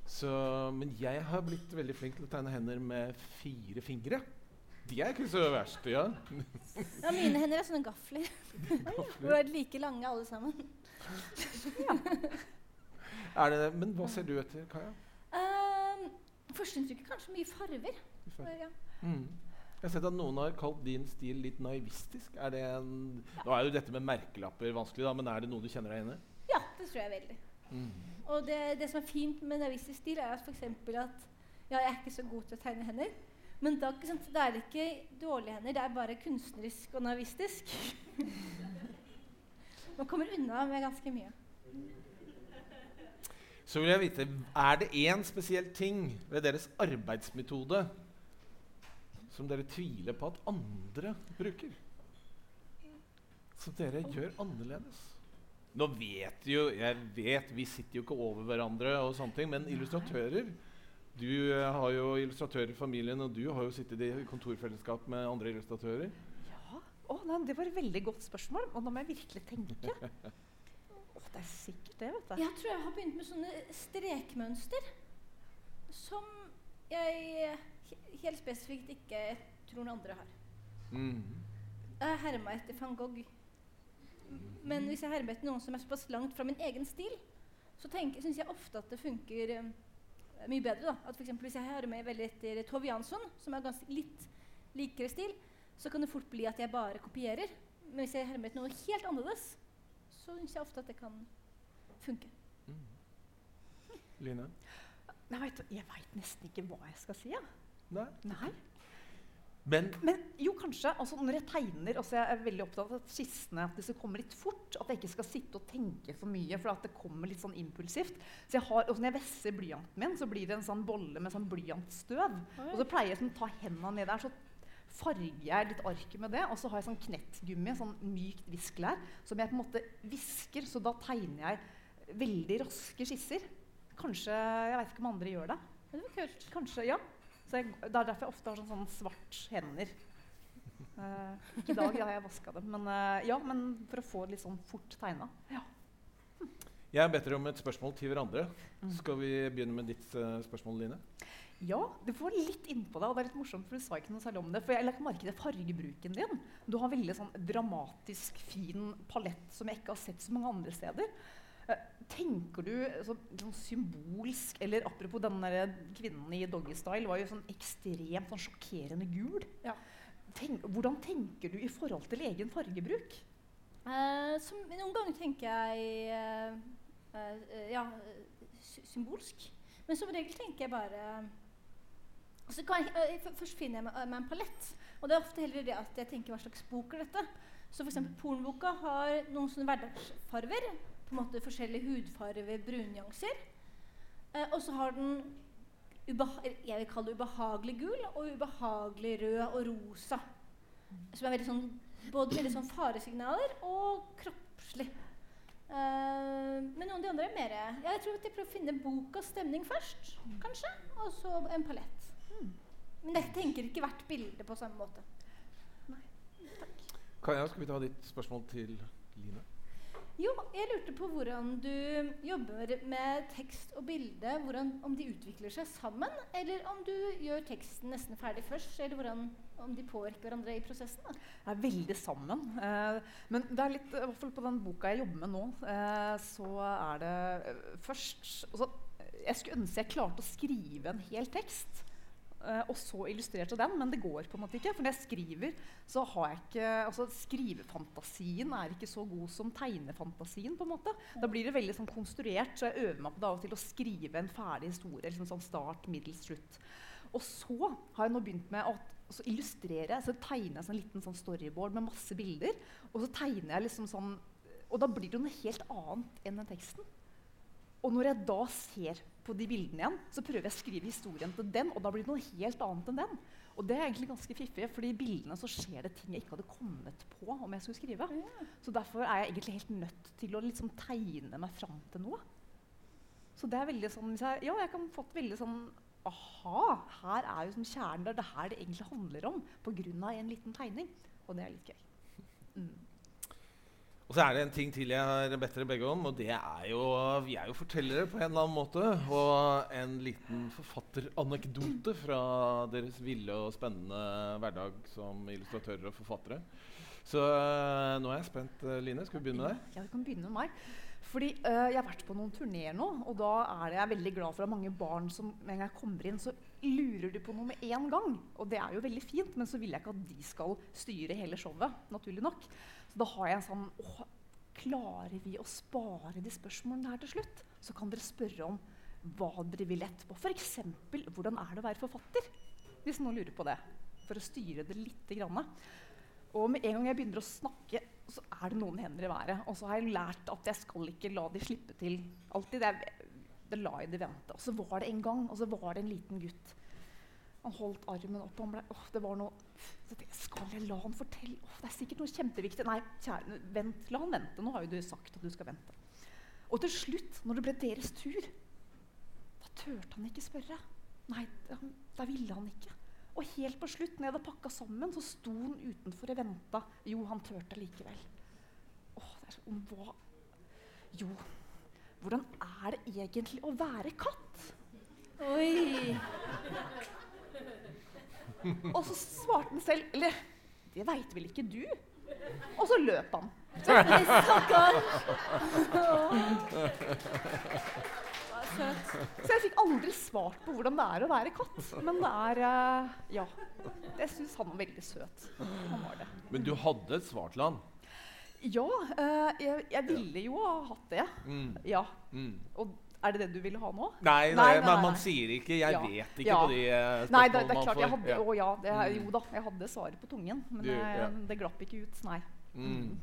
Så, men jeg har blitt veldig flink til å tegne hender med fire fingre. De er ikke så verst, ja. Ja, mine hender er sånne gafler. Hvor er like lange alle sammen. Er det, men hva ser du etter, Kaja? Førsteinntrykket kanskje mye farver. Ja. Mm. Jeg har sett at noen har kalt din stil litt naivistisk. Er det en, nå er jo dette med merkelapper vanskelig, da, men er det noe du kjenner deg igjen i? ja, det tror jeg veldig. Mm. Og det, det som er fint med naivistisk stil, er at f.eks. at ja, jeg er ikke så god til å tegne hender. Men da, ikke sant, da er det ikke dårlige hender, det er bare kunstnerisk og naivistisk. Man kommer unna med ganske mye. Så vil jeg vite, er det én spesiell ting ved deres arbeidsmetode som dere tviler på at andre bruker? Som dere gjør annerledes? Nå vet jo Jeg vet, vi sitter jo ikke over hverandre, og sånne ting, men illustratører Du eh, har jo illustratører i familien, og du har jo sittet i kontorfellesskap med andre illustratører. Ja. Oh, nei, det var et veldig godt spørsmål. Og nå må jeg virkelig tenke. Det er sikkert det, vet du. Jeg tror jeg har begynt med sånne strekmønster som jeg helt spesifikt ikke tror noen andre har. Mm. Jeg herma etter van Gogh. Men hvis jeg hermer etter noen som er såpass langt fra min egen stil, så syns jeg ofte at det funker um, mye bedre. da. At for eksempel Hvis jeg hermer veldig etter Tove Jansson, som er ganske litt likere stil, så kan det fort bli at jeg bare kopierer. Men hvis jeg hermer etter noe helt annerledes, så syns jeg ofte at det kan funke. Line? Nei, vet du, jeg veit nesten ikke hva jeg skal si. Ja. Nei? Nei. Men Men jo, kanskje. Altså, når jeg tegner altså Jeg er veldig opptatt av at skissene at det skal komme litt fort. At jeg ikke skal sitte og tenke for mye, for at det kommer litt sånn impulsivt. Så jeg har, Når jeg vesser blyanten min, så blir det en sånn bolle med sånn blyantstøv. Og så pleier jeg sånn, å ta hendene ned der, så farger jeg litt arket med det. Og så har jeg sånn knettgummi, sånn mykt viskelær, som jeg på en måte visker. Så da tegner jeg veldig raske skisser. Kanskje Jeg vet ikke om andre gjør det. Men det var kult. Kanskje, ja. Så jeg, det er derfor jeg ofte har sånn, sånn svart hender. Eh, ikke i dag, da har jeg vaska dem. Men, eh, ja, men for å få det litt sånn fort tegna. Ja. jeg har bedt dere om et spørsmål til hverandre. Skal vi begynne med ditt uh, spørsmål, Line? Ja, du får litt innpå deg. og det er litt morsomt, for du sa ikke noe særlig om det. For jeg la merke til fargebruken din. Du har veldig sånn dramatisk, fin palett som jeg ikke har sett så mange andre steder. Eh, Tenker du så, sånn symbolsk Eller apropos den der kvinnen i Doggystyle var jo sånn ekstremt sånn sjokkerende gul. Ja. Tenk, hvordan tenker du i forhold til egen fargebruk? Eh, som, noen ganger tenker jeg eh, eh, ja, symbolsk. Men som regel tenker jeg bare så jeg, eh, Først finner jeg meg, meg en palett. Og det er ofte heller det at jeg tenker hva slags bok er dette. Så for eksempel Pornoboka har noen sånne hverdagsfarver. På en måte Forskjellige hudfarver, brunnyanser. Eh, og så har den jeg vil kalle det ubehagelig gul og ubehagelig rød og rosa. Som er veldig sånn, både veldig sånn faresignaler og kroppslig. Eh, men noen av de andre er mer Jeg tror at jeg prøver å finne bokas stemning først, kanskje. Og så en palett. Men jeg tenker ikke hvert bilde på samme måte. Nei, Kaja, skal vi ta ditt spørsmål til Line? Jo, jeg lurte på hvordan du jobber med tekst og bilde. Hvordan, om de utvikler seg sammen, eller om du gjør teksten nesten ferdig først. Eller hvordan, om de påvirker hverandre i prosessen. Da. Det er veldig sammen. Eh, men det er litt, i hvert fall på den boka jeg jobber med nå, eh, så er det eh, først altså, Jeg skulle ønske jeg klarte å skrive en hel tekst. Eh, og så illustrerte den, men det går på en måte ikke. For når jeg skriver, så har jeg ikke altså Skrivefantasien er ikke så god som tegnefantasien. på en måte. Da blir det veldig sånn konstruert, så jeg øver meg på det av og til å skrive en ferdig historie. liksom sånn Start, middels, slutt. Og så har jeg nå begynt med å så illustrerer jeg, så tegner jeg sånn liten sånn storyboard med masse bilder. Og så tegner jeg liksom sånn Og da blir det jo noe helt annet enn den teksten. Og når jeg da ser på de bildene igjen, så prøver jeg å skrive historien til den, og da blir det noe helt annet enn den. Og det er egentlig ganske fiffig, for i bildene så skjer det ting jeg ikke hadde kommet på om jeg skulle skrive. Så derfor er jeg egentlig helt nødt til å liksom tegne meg fram til noe. Så det er veldig sånn jeg, Ja, jeg kan fått veldig sånn Aha, her er jo som kjernen. Det er her det egentlig handler om pga. en liten tegning. Og det er litt gøy. Mm. Og så er det en ting til jeg har bedt dere begge om, og det er jo Vi er jo fortellere på en eller annen måte. Og en liten forfatteranekdote fra deres ville og spennende hverdag som illustratører og forfattere. Så øh, nå er jeg spent, øh, Line. Skal vi begynne med deg? Ja, du kan begynne med meg. Fordi øh, Jeg har vært på noen turneer nå, og da er det jeg er veldig glad for at mange barn som med en gang kommer inn, så lurer de på noe med en gang. Og det er jo veldig fint, men så vil jeg ikke at de skal styre hele showet. naturlig nok. Så da har jeg en sånn åh, Klarer vi å spare de spørsmålene her til slutt? Så kan dere spørre om hva dere vil etterpå. F.eks.: Hvordan er det å være forfatter? Hvis noen lurer på det. For å styre det lite grann. Og med en gang jeg begynner å snakke, så er det noen hender i været. Og så har jeg lært at jeg skal ikke la de slippe til alltid. Det, det la jeg de vente. Og så var det en gang, og så var det en liten gutt. Han holdt armen opp, han ble, åh, det var noe så Skal jeg la han fortelle? Åh, det er sikkert noe kjempeviktig. Nei, kjære, vent, la han vente. Nå har jo du sagt at du skal vente. Og til slutt, når det ble deres tur, da turte han ikke spørre. Nei, da, da ville han ikke. Og helt på slutt, når jeg hadde pakka sammen, så sto han utenfor og venta. Jo, han turte likevel. Åh, det er sånn, hva Jo, hvordan er det egentlig å være katt? Oi! Og så svarte han selv Eller det veit vel ikke du? Og så løp han. Stakkar. Så jeg fikk aldri svart på hvordan det er å være katt. Men det er uh, Ja. Jeg syns han var veldig søt. Han var det. Men du hadde et svar til han. Ja, Uh, jeg, jeg ville jo ha hatt det. Mm. Ja. Mm. Og Er det det du ville ha nå? Nei, Nei, nei, nei, men man sier ikke 'jeg Ja. vet ikke' Ja. på de eh, Nei, det, det er klart jeg hadde, Ja. å, ja, det Mm. jo da, jeg hadde svaret på tungen, men Du, jeg, ja. det glapp ikke ut. Nei. Mm.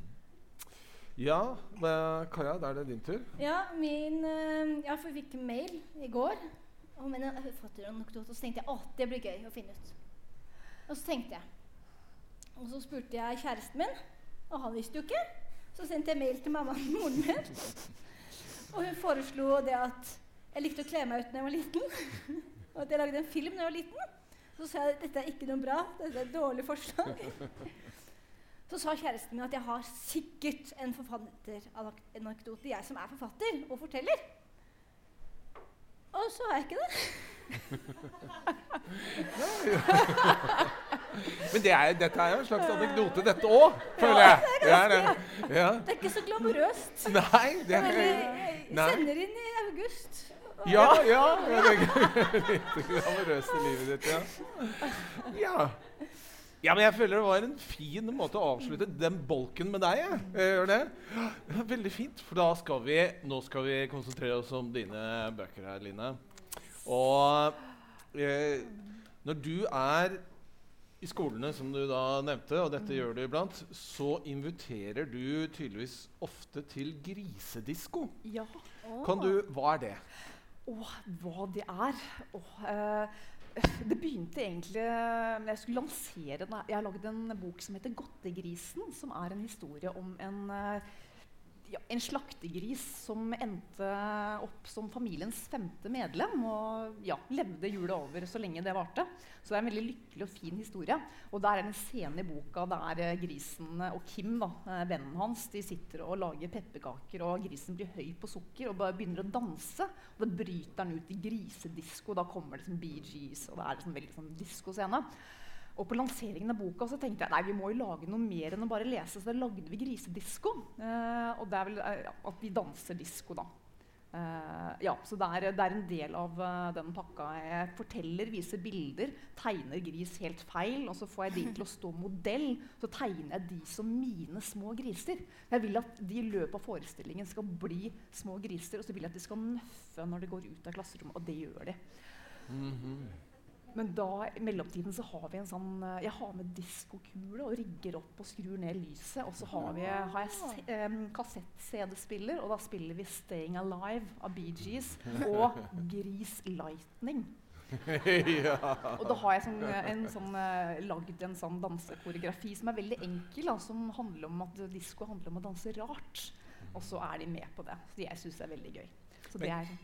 Ja, men Kaja, da er det din tur. Ja, min eh, Jeg fikk mail i går om en forfatteranekdote, og så tenkte jeg at det blir gøy å finne ut. Og så tenkte jeg Og så spurte jeg kjæresten min, og han visste jo ikke. Så sendte jeg mail til mammaen og moren min. Og hun foreslo det at jeg likte å kle meg ut da jeg var liten. Og at jeg lagde en film da jeg var liten. Så sa jeg at dette er ikke noe bra. Dette er et dårlig forslag. Så sa kjæresten min at jeg har sikkert en forfatteranekdote, jeg som er forfatter og forteller. Og så har jeg ikke det. Men det er, dette er jo en slags anekdote, dette òg, føler jeg. Ja, det, ja. Det er ikke så glamorøst. Nei, det Det er er veldig- Jeg Nei. sender inn i august. Ja, ja. ja det er litt glamorøst i livet ditt, ja. ja. Ja, men jeg føler det var en fin måte å avslutte den bolken med deg. Jeg. Jeg gjør det. Ja, veldig fint. For da skal vi Nå skal vi konsentrere oss om dine bøker her, Line. Og eh, når du er i skolene, som du da nevnte, og dette gjør du iblant, så inviterer du tydeligvis ofte til grisedisko. Ja. Kan du Hva er det? Åh, hva det er? Åh, eh, det begynte egentlig jeg skulle lansere. Jeg har lagd en bok som heter 'Godtegrisen', som er en historie om en, eh, ja, en slaktegris som endte opp som familiens femte medlem og ja, levde jula over så lenge det varte. Så det er en veldig lykkelig og fin historie. Og der er en scene i boka der eh, grisen og Kim, da, eh, vennen hans, de sitter og lager pepperkaker, og grisen blir høy på sukker og bare begynner å danse. Og da bryter han ut i grisedisko. Da kommer det som Bee Gees, og det er liksom veldig sånn diskoscene. Og på lanseringen av boka så tenkte jeg nei, vi må jo lage noe mer enn å bare lese. Så da lagde vi grisedisko. Eh, og det er vel eh, ja, at vi danser disko, da. Eh, ja, så det er, det er en del av uh, den pakka. Jeg forteller, viser bilder, tegner gris helt feil. Og så får jeg de til å stå modell. Så tegner jeg de som mine små griser. Jeg vil at de i løpet av forestillingen skal bli små griser. Og så vil jeg at de skal nøffe når de går ut av klasserommet. Og det gjør de. Men da, i mellomtiden så har vi en sånn eh, Jeg har med diskokule og rigger opp og skrur ned lyset. Og så har, vi, har jeg um, kassett-CD-spiller, og da spiller vi 'Staying Alive' av Bee Gees og 'Gris Lightning'. ja. Og da har jeg sånn, eh, en sånn, eh, lagd en sånn dansekoreografi som er veldig enkel, da, som handler om at disko handler om å danse rart. Og så er de med på det. Så jeg syns det er veldig gøy. Så det er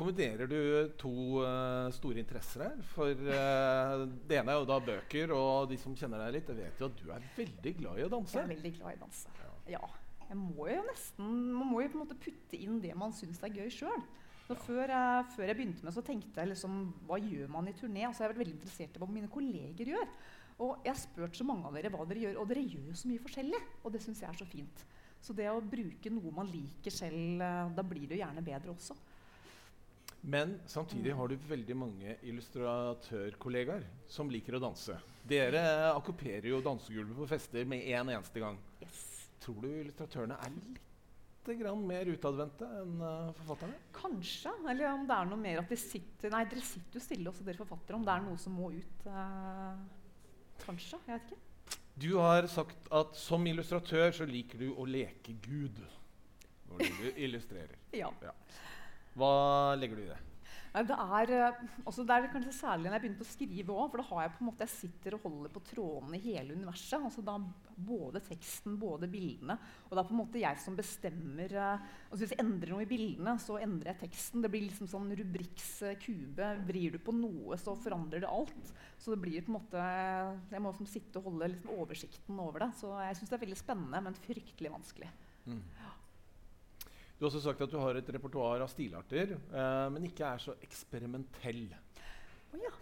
Kombinerer du to uh, store interesser her? For uh, det ene er jo da bøker, og de som kjenner deg litt, vet jo at du er veldig glad i å danse. Jeg er veldig glad i å danse. Ja. Jeg må jo nesten, man må jo på en måte putte inn det man syns er gøy sjøl. Før, jeg- før jeg begynte med så tenkte jeg liksom, hva gjør man i turné? Altså, jeg har vært veldig interessert i hva mine kolleger gjør. Og jeg har spurt så mange av dere hva dere gjør, og dere gjør jo så mye forskjellig. Og det syns jeg er så fint. Så det å bruke noe man liker selv, eh, da blir det jo gjerne bedre også. Men samtidig har du veldig mange illustratørkollegaer som liker å danse. Dere akkuperer jo dansegulvet på fester med en eneste gang. Yes. Tror du illustratørene er litt grann mer utadvendte enn eh, forfatterne? Kanskje. Eller om det er noe mer at de sitter Nei, dere sitter jo stille også, dere forfattere. Om det er noe som må ut. Uh, kanskje. Jeg vet ikke. Du har sagt at som illustratør så liker du å leke Gud når du illustrerer. Ja. Hva legger du i det? Det, er, eh, også det er kanskje særlig når jeg begynte å skrive òg. For da har jeg på en måte, jeg sitter og holder på trådene i hele universet. altså da Både teksten, både bildene. Og det er på en måte jeg som bestemmer altså Hvis jeg endrer noe i bildene, så endrer jeg teksten. Det blir liksom sånn Rubriks eh, kube. Vrir du på noe, så forandrer det alt. Så det blir på en måte Jeg må liksom sitte og holde liksom oversikten over det. Så jeg syns det er veldig spennende, men fryktelig vanskelig. Du har også sagt at du har et repertoar av stilarter, eh, men ikke er så eksperimentell. Oh, ja.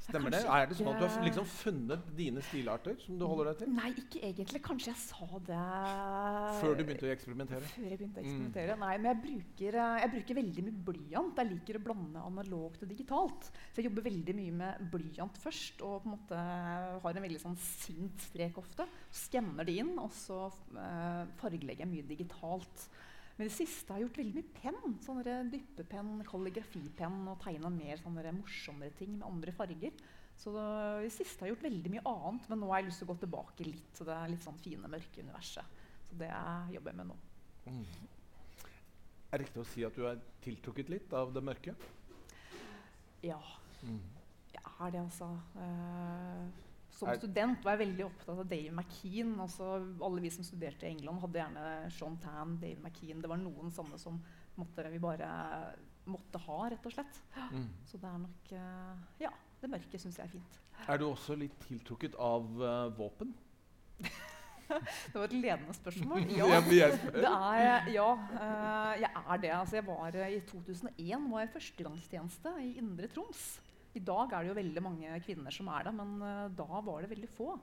Stemmer det? Er det sånn at du har liksom funnet dine stilarter som du holder deg til? Nei, ikke egentlig. Kanskje jeg sa det Før du begynte å eksperimentere? Før jeg begynte å Mm. eksperimentere. Nei, men jeg bruker, eh, jeg bruker veldig mye blyant. Jeg liker å blande analogt og digitalt. Så jeg jobber veldig mye med blyant først, og på en måte har en veldig sånn sint strek ofte. Skanner det inn, og så eh, fargelegger jeg mye digitalt. Men det siste har jeg gjort veldig mye penn. Sånne dyppepenn, kalligrafipenn og tegna mer sånne morsommere ting med andre farger. Så det, siste har jeg gjort veldig mye annet, men nå har jeg lyst til å gå tilbake litt til det er litt sånn fine, mørke universet. Så det jobber jeg med nå. Mm. Er det riktig å si at du er tiltrukket litt av det mørke? Ja, Mm. jeg er det, altså. Eh, som Er- student var jeg veldig opptatt av Dave McKean. Altså, alle vi som studerte i England, hadde gjerne Sean Tan, Dave McKean. Det var noen sånne som måtte, vi bare måtte ha, rett og slett. Mm. Så det er nok eh, Ja, det mørke syns jeg er fint. Er du også litt tiltrukket av uh, våpen? Det var et ledende spørsmål. Ja. Det er, ja, uh, jeg er det. Altså, jeg var, eh, I 2001 var jeg førstegangstjeneste i Indre Troms. I dag er det jo veldig mange kvinner som er det, men eh, da var det veldig få.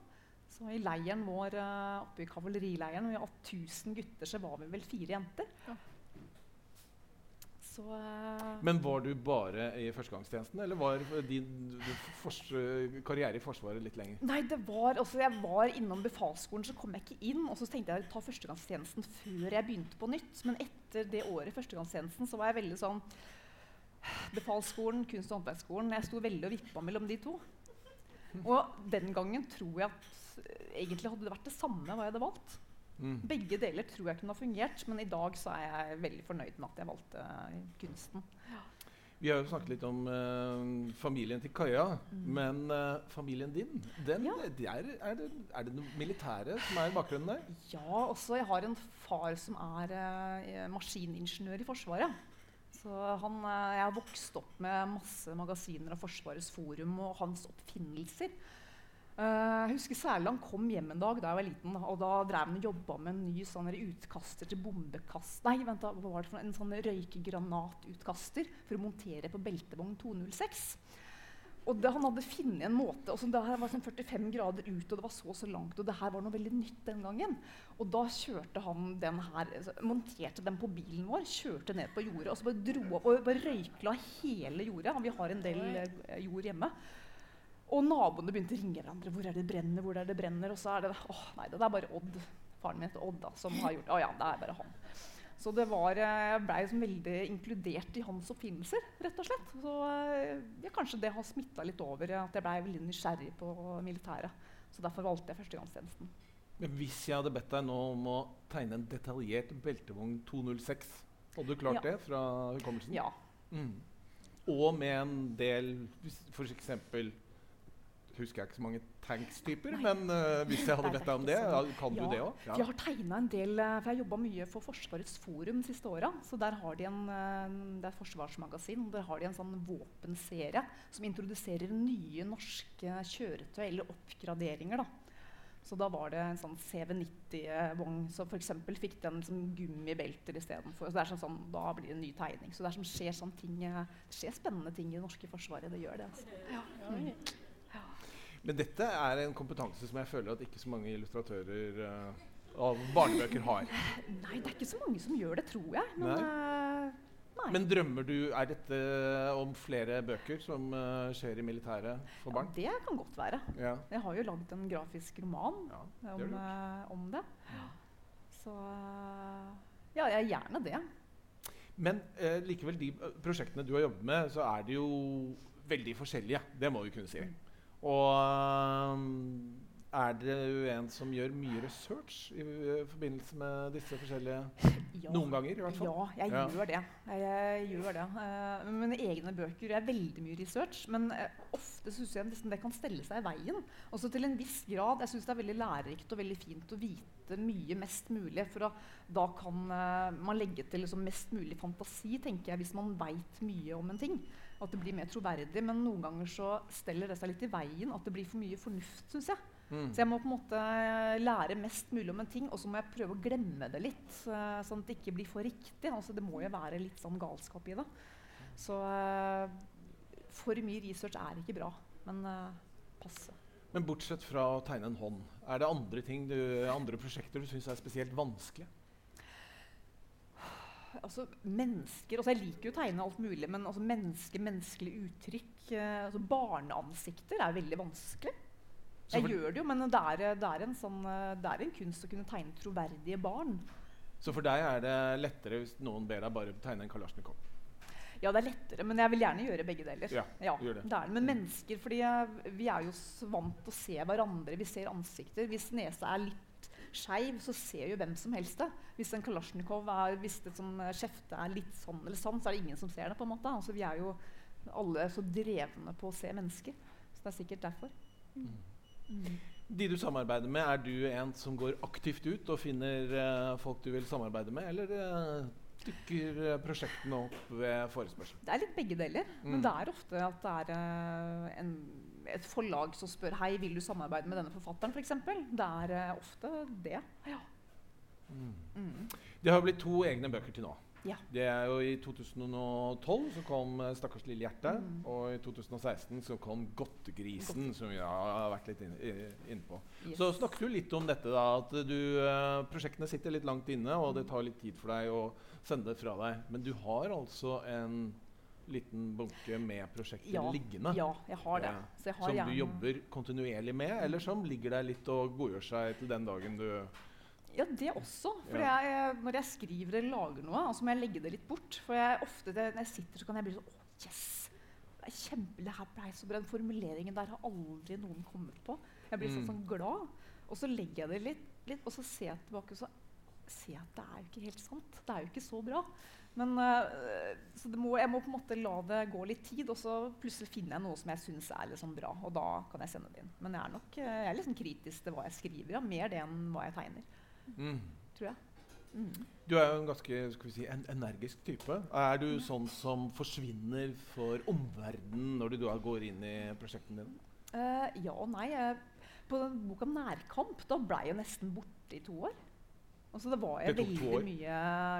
Så I leiren vår eh, oppe i kavalerileiren, vi har 1000 gutter, så var vi vel fire jenter. Ja. Så eh, Men var du bare i førstegangstjenesten, eller var din karriere i Forsvaret litt lenger? Nei, det var, altså jeg var innom befalsskolen, så kom jeg ikke inn. Og så tenkte jeg å ta førstegangstjenesten før jeg begynte på nytt. Men etter det året i førstegangstjenesten så var jeg veldig sånn Befalsskolen, kunst- og håndverksskolen. Jeg sto veldig og vippa mellom de to. Og den gangen tror jeg at eh, egentlig hadde det vært det samme hva jeg hadde valgt. Mm. Begge deler tror jeg kunne ha fungert, men i dag så er jeg veldig fornøyd med at jeg valgte eh, kunsten. Vi har jo snakket litt om eh, familien til Kaja, Mm. men eh, familien din, den, Ja. de er, er, det, er det noe militære som er bakgrunnen der? Ja, også jeg har en far som er eh, maskiningeniør i Forsvaret. Han, eh, jeg har vokst opp med masse magasiner av Forsvarets forum og hans oppfinnelser. Eh, jeg husker særlig han kom hjem en dag da jeg var liten, og da drev han og jobba med en ny sånn utkaster til bombekast... Nei, vent da, hva var det for? En sånn røykegranatutkaster for å montere på beltevogn 206. Og det, han hadde funnet en måte altså Det her var sånn 45 grader ut, og det var så så langt. Og det her var noe veldig nytt den gangen. Og da kjørte han den her, altså, monterte den på bilen vår, kjørte ned på jordet og så bare dro opp og bare røykla hele jordet. Vi har en del eh, jord hjemme. Og naboene begynte å ringe hverandre. 'Hvor er det brenner?' hvor er det brenner? Og så er det åh, nei, det er bare Odd, faren min heter Odd, da, som har gjort det. Å ja, det er bare han. Så det var, eh, jeg blei liksom veldig inkludert i hans oppfinnelser, rett og slett. Så eh, ja, kanskje det har smitta litt over, at jeg blei veldig nysgjerrig på militæret. Så derfor valgte jeg førstegangstjenesten. Men hvis jeg hadde bedt deg nå om å tegne en detaljert beltevogn 206, hadde du klart Ja. det fra hukommelsen? Ja. Mm. Og med en del f.eks. husker jeg ikke så mange tanks-typer, Nei. men uh, hvis jeg hadde bedt deg om det, ja, kan Ja, du det òg? Ja. jeg har tegna en del, eh, for jeg jobba mye for Forsvarets forum de siste åra. Så der har de en, eh, det er et forsvarsmagasin, og der har de en sånn våpenserie som introduserer nye norske kjøretøy eller oppgraderinger. da. Så da var det en sånn CV90-vogn som f.eks. fikk den som gummibelter istedenfor. Så det er sånn, sånn, da blir det en ny tegning. Så det er som skjer ting, eh, det skjer spennende ting i det norske forsvaret. Det gjør det. altså. Ja. Mm. Men dette er en kompetanse som jeg føler at ikke så mange illustratører uh, av barnebøker har. Nei, det er ikke så mange som gjør det, tror jeg. Men, Nei. Uh, nei. Men drømmer du Er dette om flere bøker som uh, skjer i militæret for barn? Ja, det kan godt være. Ja. Jeg har jo lagd en grafisk roman ja det om, om det. Så ja, jeg er gjerne det. Men eh, likevel, de prosjektene du har jobbet med, så er de jo veldig forskjellige. Det må vi kunne si. Og um, er dere en som gjør mye research i eh, forbindelse med disse forskjellige Ja. Noen ganger, i hvert fall. Ja, jeg Ja. gjør det. Jeg, gjør det. Uh, med mine egne bøker jeg veldig mye research, men uh, ofte syns jeg nesten det kan stelle seg i veien. Også til en viss grad. Jeg syns det er veldig lærerikt og veldig fint å vite mye mest mulig. For da, da kan uh, man legge til liksom mest mulig fantasi, tenker jeg, hvis man veit mye om en ting. At det blir mer troverdig. Men noen ganger så steller det seg litt i veien. At det blir for mye fornuft, syns jeg. Mm. Så jeg må på en måte lære mest mulig om en ting, og så må jeg prøve å glemme det litt. eh, sånn at det ikke blir for riktig. Altså, det må jo være litt sånn galskap i det. Så eh, for mye research er ikke bra, men eh, passe. Men bortsett fra å tegne en hånd, er det andre ting du, andre prosjekter du syns er spesielt vanskelig? Altså, mennesker, altså Jeg liker jo å tegne alt mulig, men altså, mennesker, menneskelige uttrykk eh, altså Barneansikter er veldig vanskelig. Jeg for- gjør det jo, men det er, det, er en sånn, eh, det er en kunst å kunne tegne troverdige barn. Så for deg er det lettere hvis noen ber deg bare tegne en kalasjnikov? Ja, det er lettere, men jeg vil gjerne gjøre begge deler. Ja, gjør det. det er. Men mennesker, fordi eh, vi er jo vant til å se hverandre. Vi ser ansikter. Hvis nesa er litt skeiv, så ser jo hvem som helst det. Hvis en kalasjnikov er, hvis det som skjefte er litt sånn eller sånn, så er det ingen som ser det. på en måte. Altså, vi er jo alle så drevne på å se mennesker. Så det er sikkert derfor. Mm. De du samarbeider med, er du en som går aktivt ut og finner uh, folk du vil samarbeide med, eller uh, dukker uh, prosjektene opp ved forespørsel? Det er litt begge deler. Mm. Men det er ofte at det er en, et forlag som spør Hei, vil du samarbeide med denne forfatteren, f.eks. For det er ofte det. Ja. Mm. Mm. Det har blitt to egne bøker til nå. Ja. Det er jo I 2012 så kom uh, 'Stakkars lille hjerte', mm. og i 2016 så kom 'Godtegrisen', som vi har vært litt inne inn på. Yes. Så snakket du litt om dette, da, at du, uh, prosjektene sitter litt langt inne, og det tar litt tid for deg å sende det fra deg. Men du har altså en liten bunke med prosjekter ja, liggende. Ja, jeg har det. Jeg har som gjerne... du jobber kontinuerlig med, eller som ligger der litt og godgjør seg til den dagen du ja, det også. For ja. jeg, når jeg skriver eller lager noe, så altså må jeg legge det litt bort. For jeg, ofte det, når jeg sitter, så kan jeg bli sånn Å, yes! Det er kjempe, det her blei så bra. Den formuleringen der har aldri noen kommet på. Jeg blir sånn, mm. sånn glad. Og så legger jeg det litt, litt, og så ser jeg tilbake og så ser jeg at det er jo ikke helt sant. Det er jo ikke så bra. Men, uh, så må, jeg må på en måte la det gå litt tid, og så plutselig finner jeg noe som jeg syns er liksom bra. Og da kan jeg sende det inn. Men jeg er nok jeg er liksom kritisk til hva jeg skriver. Ja, mer det enn hva jeg tegner. Mm. Tror jeg. Mm. Du er jo en ganske si, en energisk type. Er du sånn som forsvinner for omverdenen når du da går inn i prosjektene dine? Uh, ja og nei. På den boka 'Nærkamp' da ble jeg nesten borte i to år. Altså, det var jeg det to år? mye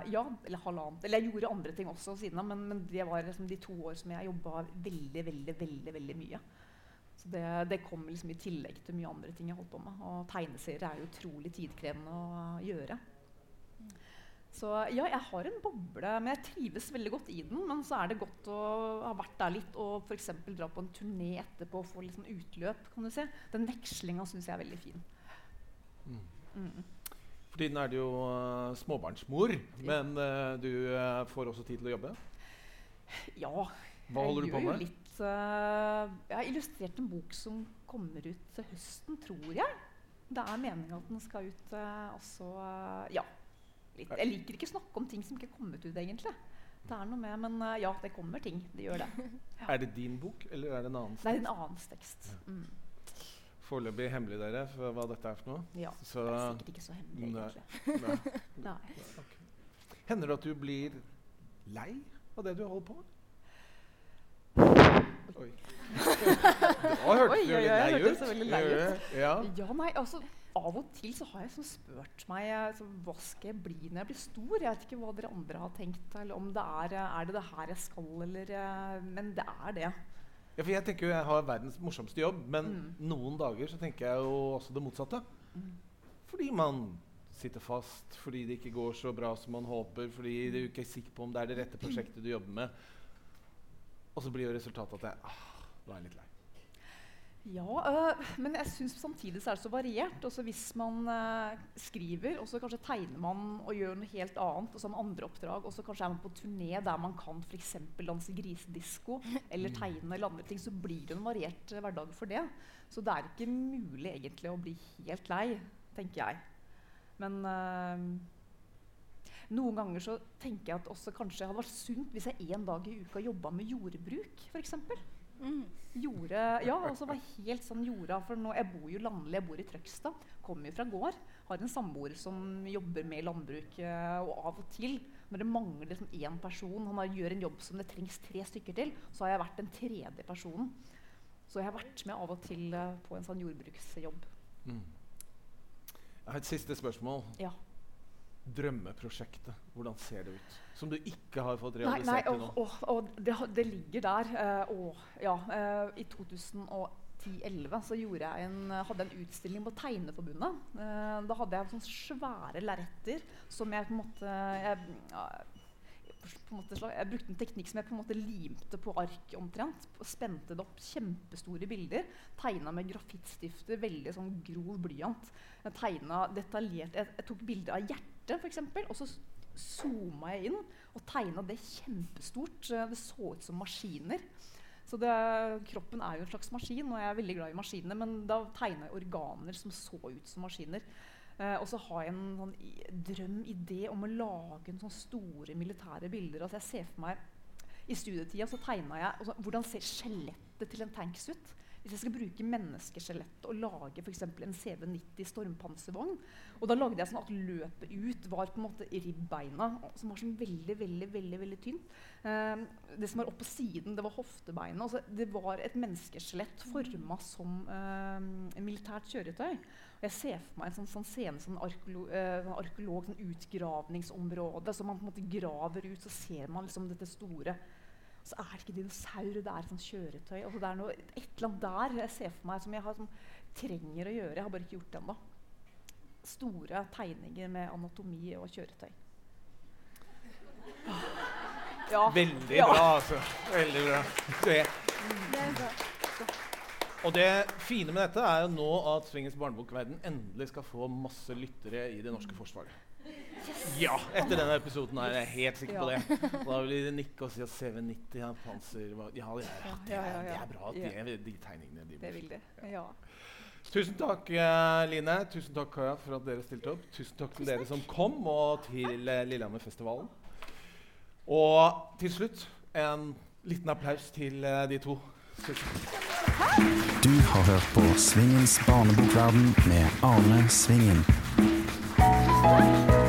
Ja, eller halvannet. Eller jeg gjorde andre ting også siden av, men, men, det var liksom de to år som jeg jobba veldig, veldig, veldig, veldig mye. Så det, det kom liksom i tillegg til mye andre ting jeg holdt på med. Og tegneserier er jo utrolig tidkrevende å gjøre. Så ja, jeg har en boble, men jeg trives veldig godt i den. Men så er det godt å ha vært der litt og f.eks. dra på en turné etterpå og få litt sånn utløp. kan du si. Den vekslinga syns jeg er veldig fin. Mm. Mm. For tiden er du jo uh, småbarnsmor, men uh, du uh, får også tid til å jobbe? Ja. Hva holder du på med? Litt Jeg har illustrert en bok som kommer ut til høsten, tror jeg. Det er meninga at den skal ut også Ja. Litt. Jeg liker ikke å snakke om ting som ikke er kommet ut, egentlig. Det er noe med, Men ja, det kommer ting. Det gjør det. Ja. Er det din bok, eller er det en annen? Det er en annen tekst. Mm. Foreløpig hemmelig, dere, for hva dette er for noe. Ja, så, det er sikkert ikke så hemmelig, nei, egentlig. Nei. nei. Okay. Hender det at du blir lei av det du holder på med? Oi. Da hørtes så veldig lei ut. Ja. ja, nei, altså av og til så har jeg sånn spurt meg så, hva skal jeg bli når jeg blir stor. Jeg vet ikke hva dere andre har tenkt. Eller om det er, er det det her jeg skal, eller eh, Men det er det. Ja, for jeg tenker jo jeg har verdens morsomste jobb, men mm. noen dager så tenker jeg jo også det motsatte. Mm. Fordi man sitter fast, fordi det ikke går så bra som man håper, fordi du ikke er sikker på om det er det rette prosjektet du jobber med. Og så blir jo resultatet at jeg, ah, nå er jeg litt lei. Ja, øh, men jeg syns samtidig så er det så variert. Også hvis man øh, skriver, og så kanskje tegner man og gjør noe helt annet, og så har man andre oppdrag, og så kanskje er man på turné der man kan f.eks. danse grisedisko eller mm. tegne eller andre ting, så blir det en variert øh, hverdag for det. Så det er ikke mulig egentlig å bli helt lei, tenker jeg. Men noen ganger så tenker jeg at også kanskje det hadde vært sunt hvis jeg en dag i uka jobba med jordbruk, f.eks. Mm. Jorda, ja, altså var helt sånn jorda, for nå, Jeg bor jo landlig, jeg bor i Trøgstad. Kommer jo fra gård. Har en samboer som jobber med landbruk. Eh, og av og til, når det mangler liksom én person, han gjør en jobb som det trengs tre stykker til, så har jeg vært den tredje personen. Så jeg har vært med av og til uh, på en sånn jordbruksjobb. Mm. Jeg har et siste spørsmål. Ja drømmeprosjektet? Hvordan ser det ut? Som du ikke har fått realisert til nå? Og, og det, det, ligger der. Uh, ja, uh, I 2010-2011 så jeg en, hadde en utstilling på Tegneforbundet. Uh, da hadde jeg sånne svære lerreter som jeg på en måte jeg, en måte, jeg brukte en teknikk som jeg på en måte limte på ark omtrent. Spente det opp kjempestore bilder. Tegna med grafittstifter, veldig sånn grov blyant. Jeg tegna detaljert, jeg, jeg tok bilder av hjertet hjertet, f.eks. Og så zooma jeg inn og tegna det kjempestort. Eh, Det så ut som maskiner. Så det, kroppen er jo en slags maskin, og jeg er veldig glad i maskiner. Men da tegna jeg organer som så ut som maskiner. Eh, og så har jeg en sånn drøm, idé, om å lage en sånn store militære bilder. Altså jeg ser for meg I studietida så tegna jeg altså, hvordan ser skjelettet til en tanks ut. Hvis jeg skal bruke menneskeskjelett og lage f.eks. en CV90 stormpanservogn Og da lagde jeg sånn at løpet ut var på en måte ribbeina, som var sånn veldig veldig, veldig, veldig tynt. Eh, det som var oppå siden, det var hoftebeinet. Altså, det var et menneskeskjelett forma som eh, en militært kjøretøy. Og jeg ser for meg en sånn, sånn scene som arkeolo, eh, sånn arkeolog, sånn utgravningsområde. som man på en måte graver ut, så ser man liksom dette store så er det ikke dinosaurer, det er et sånt kjøretøy. Altså det er noe, et eller annet der jeg ser for meg som jeg har, som trenger å gjøre. Jeg har bare ikke gjort det ennå. Store tegninger med anatomi og kjøretøy. Ja. Veldig Ja. bra, altså. Veldig bra. Det. Og det fine med dette er jo nå at Svingens barnebokverden endelig skal få masse lyttere i det norske forsvaret. Ja! Etter denne episoden er jeg helt sikker på det. Og da vil de nikke og si at CV90 ja, panser Ja, det er, det Ja, er, ja, det er bra at Ja. de, de tegningene de Det vil de. Ja. Tusen takk, eh, Line. Tusen takk, Kaja, for at dere stilte opp. Tusen takk til dere som kom, og til eh, Lillehammerfestivalen. Og til slutt en liten applaus til eh, de to. Tusen. Du har hørt på Svingens barnebokverden med Arne Svingen. Thank you.